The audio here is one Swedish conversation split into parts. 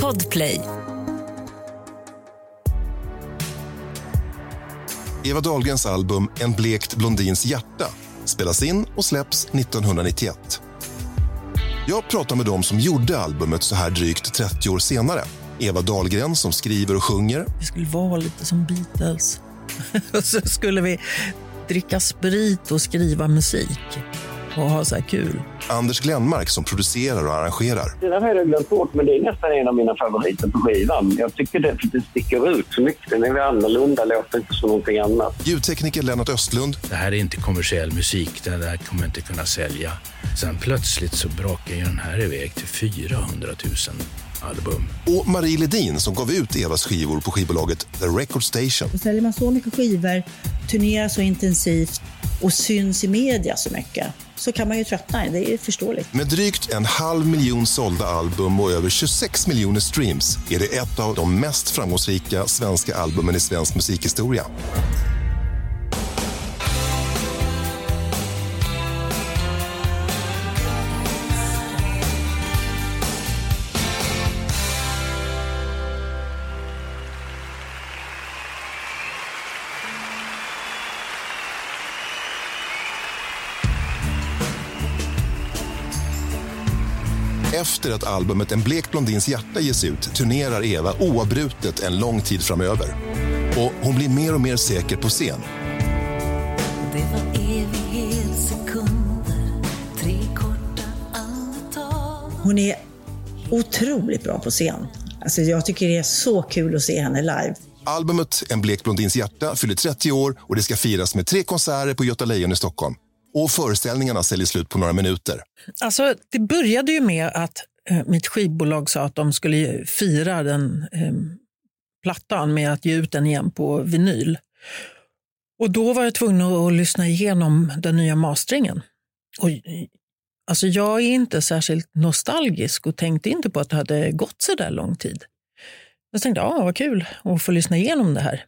Podplay. Eva Dahlgrens album En blekt blondins hjärta spelas in och släpps 1991. Jag pratar med dem som gjorde albumet så här drygt 30 år senare. Eva Dahlgren som skriver och sjunger. Vi skulle vara lite som Beatles. och så skulle vi dricka sprit och skriva musik och ha så här kul. Anders Glenmark som producerar och arrangerar. Det där har jag glömt bort, men det är nästan en av mina favoriter på skivan. Jag tycker det, det sticker ut så mycket. Den är annorlunda, låter inte som någonting annat. Ljudtekniker Lennart Östlund. Det här är inte kommersiell musik, det där kommer inte kunna sälja. Sen plötsligt så brakar ju den här iväg till 400 000 album. Och Marie Ledin som gav ut Evas skivor på skivbolaget The Record Station. Och säljer man så mycket skivor, turnerar så intensivt och syns i media så mycket så kan man ju tröttna. Det är förståeligt. Med drygt en halv miljon sålda album och över 26 miljoner streams är det ett av de mest framgångsrika svenska albumen i svensk musikhistoria. Efter att albumet En blek blondins hjärta ges ut turnerar Eva oavbrutet en lång tid framöver. Och hon blir mer och mer säker på scen. Det var sekunder, tre korta andetag Hon är otroligt bra på scen. Alltså jag tycker det är så kul att se henne live. Albumet En blek blondins hjärta fyller 30 år och det ska firas med tre konserter på Göta Lejon i Stockholm. Och föreställningarna säljer slut på några minuter. Alltså, det började ju med att eh, mitt skivbolag sa att de skulle fira den eh, plattan med att ge ut den igen på vinyl. Och då var jag tvungen att lyssna igenom den nya masteringen. Och, eh, alltså, jag är inte särskilt nostalgisk och tänkte inte på att det hade gått så där lång tid. Jag tänkte, ja vad kul att få lyssna igenom det här.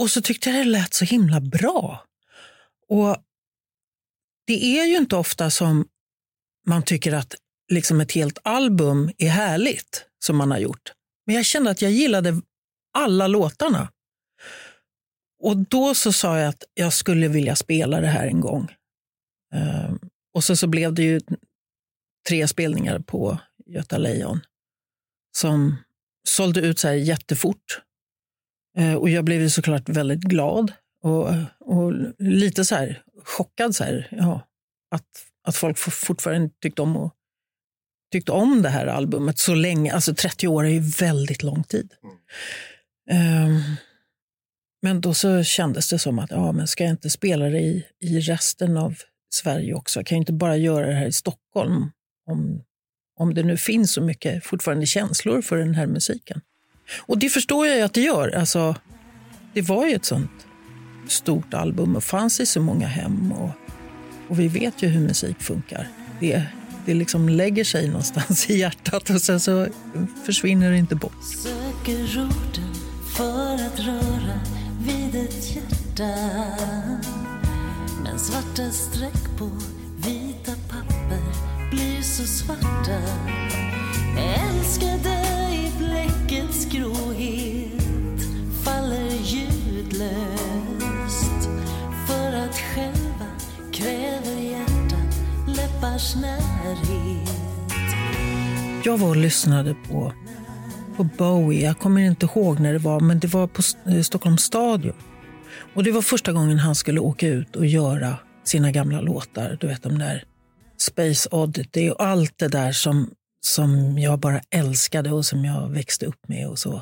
Och så tyckte jag det lät så himla bra. Och det är ju inte ofta som man tycker att liksom ett helt album är härligt som man har gjort. Men jag kände att jag gillade alla låtarna. Och då så sa jag att jag skulle vilja spela det här en gång. Um, och så, så blev det ju tre spelningar på Göta Lejon som sålde ut så här jättefort. Uh, och jag blev såklart väldigt glad och, och lite så här chockad. Så här, ja, att, att folk fortfarande tyckte om, och, tyckte om det här albumet så länge. Alltså 30 år är ju väldigt lång tid. Mm. Um, men då så kändes det som att, ja, men ska jag inte spela det i, i resten av Sverige också? Jag kan jag inte bara göra det här i Stockholm om, om det nu finns så mycket fortfarande känslor för den här musiken. Och det förstår jag ju att det gör. Alltså, det var ju ett sånt stort album och fanns i så många hem. Och, och vi vet ju hur musik funkar. Det, det liksom lägger sig någonstans i hjärtat och sen så försvinner det inte bort. Söker orden för att röra vid ett hjärta Men svarta streck på vita papper blir så svarta Älskade i bläckets gråhet faller ljudlöst läppars närhet Jag var och lyssnade på, på Bowie. Jag kommer inte ihåg när det var, men det var på eh, Stockholms stadion. Och det var första gången han skulle åka ut och göra sina gamla låtar. Du vet de där Space Oddity och allt det där som, som jag bara älskade och som jag växte upp med och så.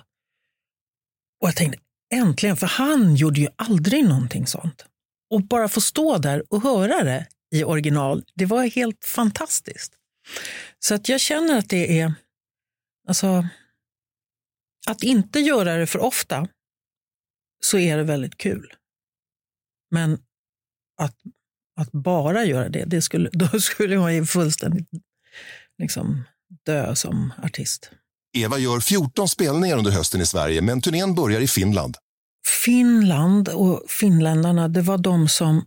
Och jag tänkte, äntligen, för han gjorde ju aldrig någonting sånt. Och bara få stå där och höra det i original, det var helt fantastiskt. Så att jag känner att det är, alltså, att inte göra det för ofta så är det väldigt kul. Men att, att bara göra det, det skulle, då skulle man ju fullständigt liksom, dö som artist. Eva gör 14 spelningar under hösten i Sverige, men turnén börjar i Finland. Finland och finländarna, det var de som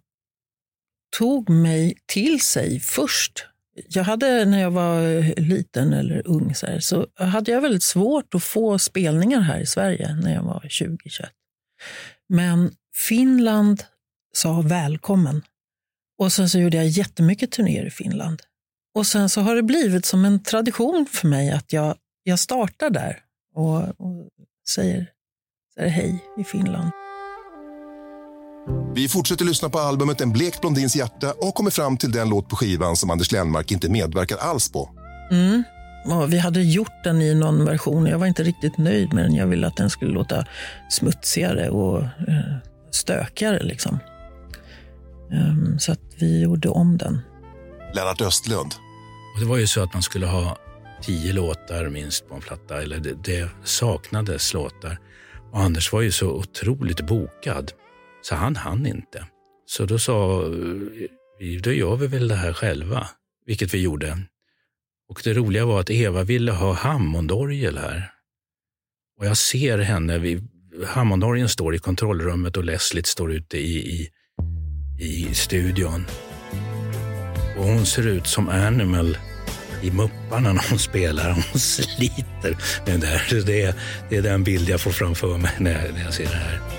tog mig till sig först jag hade när jag var liten eller ung så, här, så hade jag väldigt svårt att få spelningar här i Sverige när jag var 20-21. Men Finland sa välkommen. Och sen så gjorde jag jättemycket turnéer i Finland. Och sen så har det blivit som en tradition för mig att jag, jag startar där och, och säger, säger hej i Finland. Vi fortsätter lyssna på albumet En blekt blondins hjärta och kommer fram till den låt på skivan som Anders Lennmark inte medverkar alls på. Mm. Vi hade gjort den i någon version och jag var inte riktigt nöjd med den. Jag ville att den skulle låta smutsigare och eh, stökigare. Liksom. Um, så att vi gjorde om den. Lennart Östlund. Och det var ju så att man skulle ha tio låtar minst på en platta. Eller det, det saknades låtar. Och Anders var ju så otroligt bokad. Så han hann inte. Så då sa vi, då gör vi väl det här själva. Vilket vi gjorde. Och det roliga var att Eva ville ha Hammondorgel här. Och jag ser henne, vi, Hammondorgeln står i kontrollrummet och Leslie står ute i, i, i studion. Och hon ser ut som Animal i Mupparna när hon spelar. Hon sliter med det där. Det är, det är den bild jag får framför mig när jag, när jag ser det här.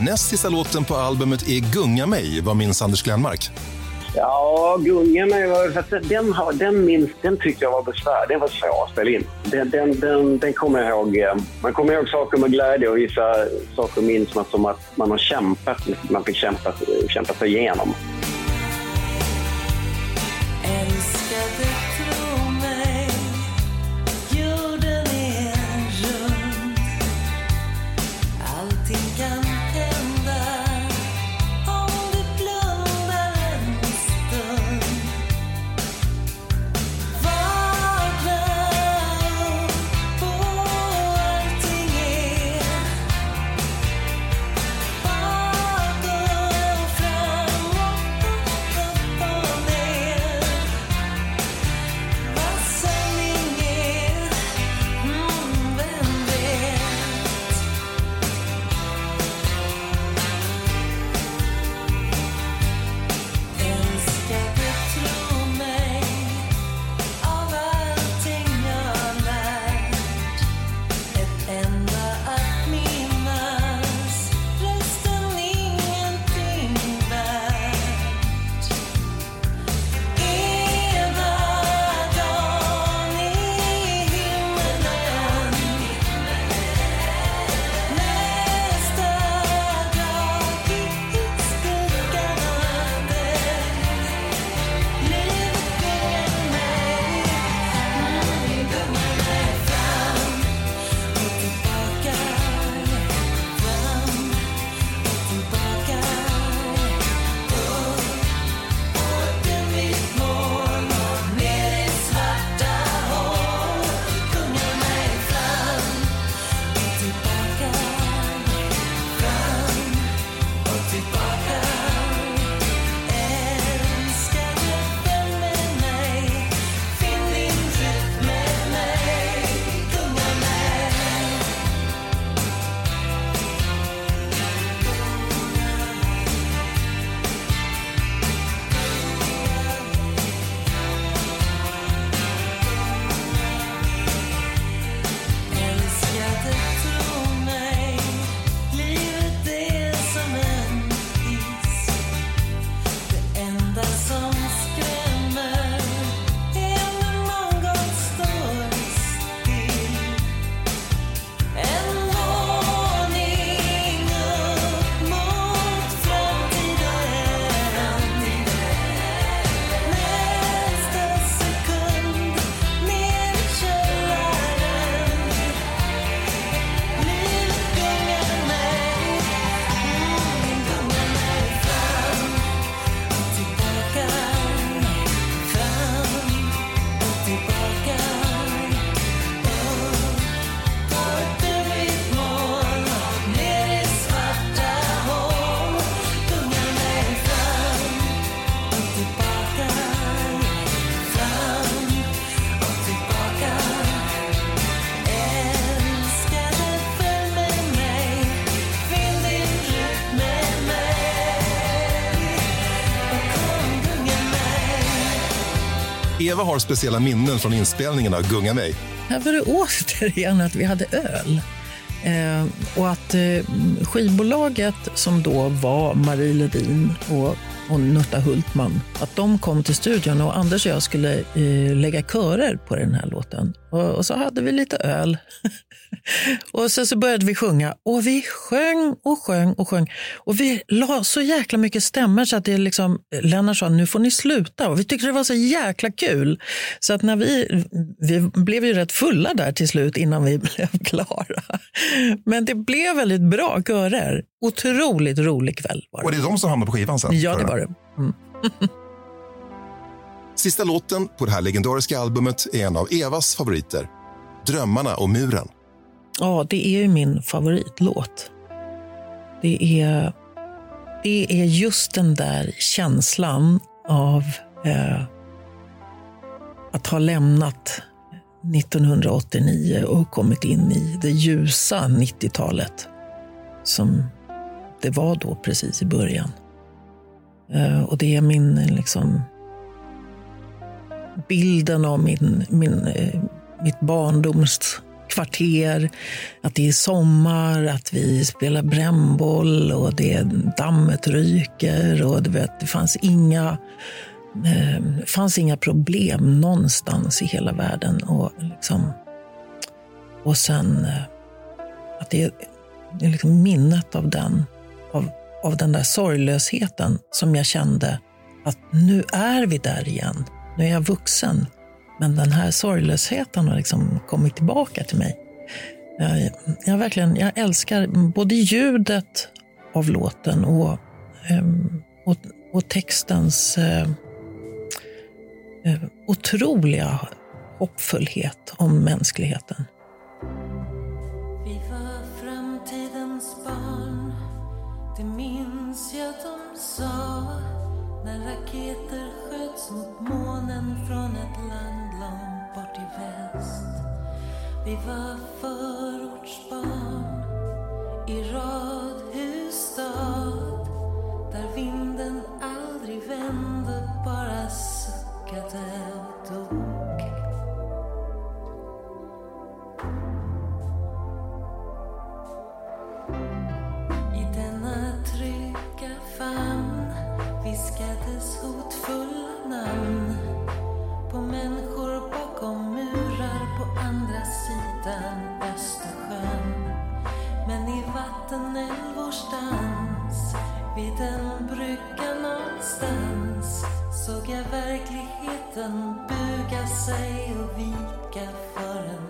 Näst sista låten på albumet är Gunga mig, vad minns Anders Glenmark? Ja, Gunga mig var... för Den, den, minns, den tyckte jag var besvär. Den var svår att spela in. Den, den, den, den kommer jag ihåg. Eh, man kommer ihåg saker med glädje och vissa saker minns man som att man har kämpat. Man fick kämpa, kämpa sig igenom. Eva har speciella minnen från inspelningen av Gunga mig. Här var det återigen att vi hade öl. Eh, och att eh, skivbolaget som då var Marie Ledin och, och Nutta Hultman, att de kom till studion och Anders och jag skulle eh, lägga körer på den här låten. Och, och så hade vi lite öl. och sen så började vi sjunga och vi sjöng och sjöng och sjöng. Och vi la så jäkla mycket stämmer så att det liksom, Lennart sa nu får ni sluta. Och vi tyckte det var så jäkla kul. Så att när vi, vi blev ju rätt fulla där till slut innan vi blev klara. Men det blev väldigt bra körer. Otroligt rolig kväll var Och det. det är de som hamnar på skivan sen? Ja, det var det. Mm. Sista låten på det här legendariska albumet är en av Evas favoriter. Drömmarna och muren. Ja, det är ju min favoritlåt. Det är, det är just den där känslan av eh, att ha lämnat 1989 och kommit in i det ljusa 90-talet som det var då precis i början. Eh, och det är min liksom bilden av min, min, eh, mitt barndomskvarter. Att det är sommar, att vi spelar brännboll och det, dammet ryker. Och du vet, det fanns inga, eh, fanns inga problem någonstans i hela världen. Och, liksom, och sen eh, att det är, liksom minnet av den, av, av den där sorglösheten som jag kände att nu är vi där igen. Nu är jag vuxen. Men den här sorglösheten har liksom kommit tillbaka till mig. Jag, jag, verkligen, jag älskar både ljudet av låten och, ehm, och, och textens eh, Eh, otroliga hoppfullhet om mänskligheten. Vi var framtidens barn. Det minns jag de sa. När raketer sköts mot månen Från ett land långt bort i väst. Vi var förortsbarn. Vid en brygga någonstans såg jag verkligheten buga sig och vika för en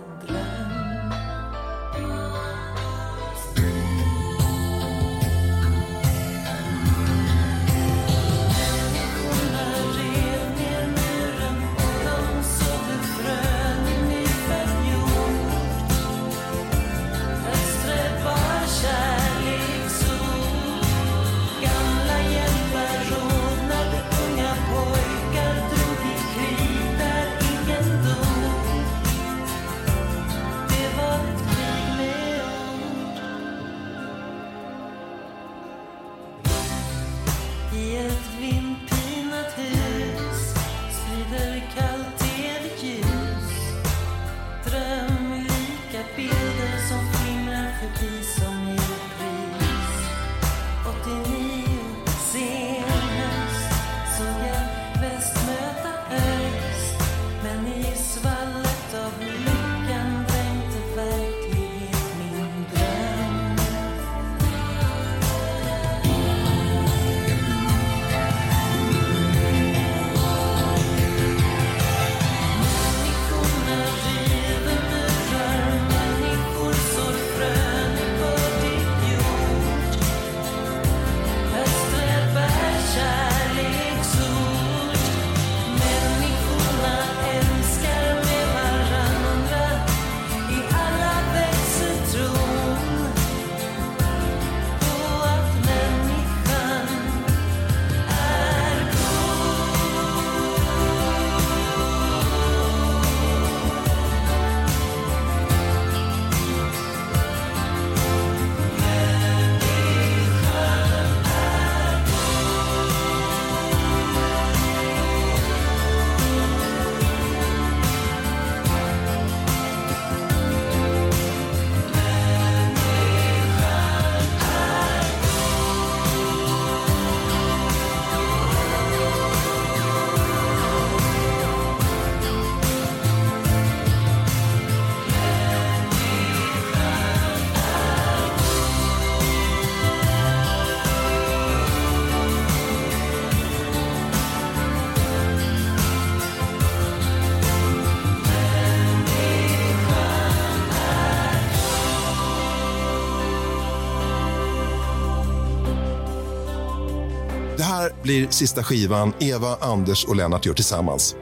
Det här blir sista skivan Eva, Anders och Lennart gör tillsammans.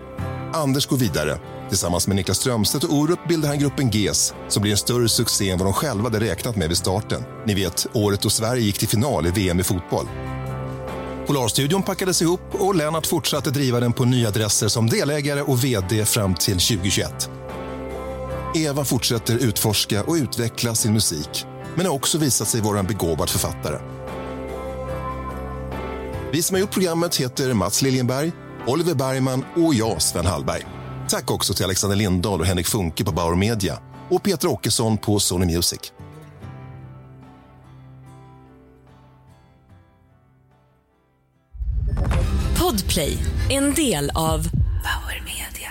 Anders går vidare. Tillsammans med Niklas Strömstedt och Orup bildar han gruppen GES som blir en större succé än vad de själva hade räknat med vid starten. Ni vet, året då Sverige gick till final i VM i fotboll. Polarstudion packades ihop och Lennart fortsatte driva den på nya adresser som delägare och vd fram till 2021. Eva fortsätter utforska och utveckla sin musik men har också visat sig vara en begåvad författare. Vi som har gjort programmet heter Mats Liljenberg, Oliver Bergman och jag, Sven Hallberg. Tack också till Alexander Lindahl och Henrik Funke på Bauer Media och Peter Åkesson på Sony Music. Podplay, en del av Power Media.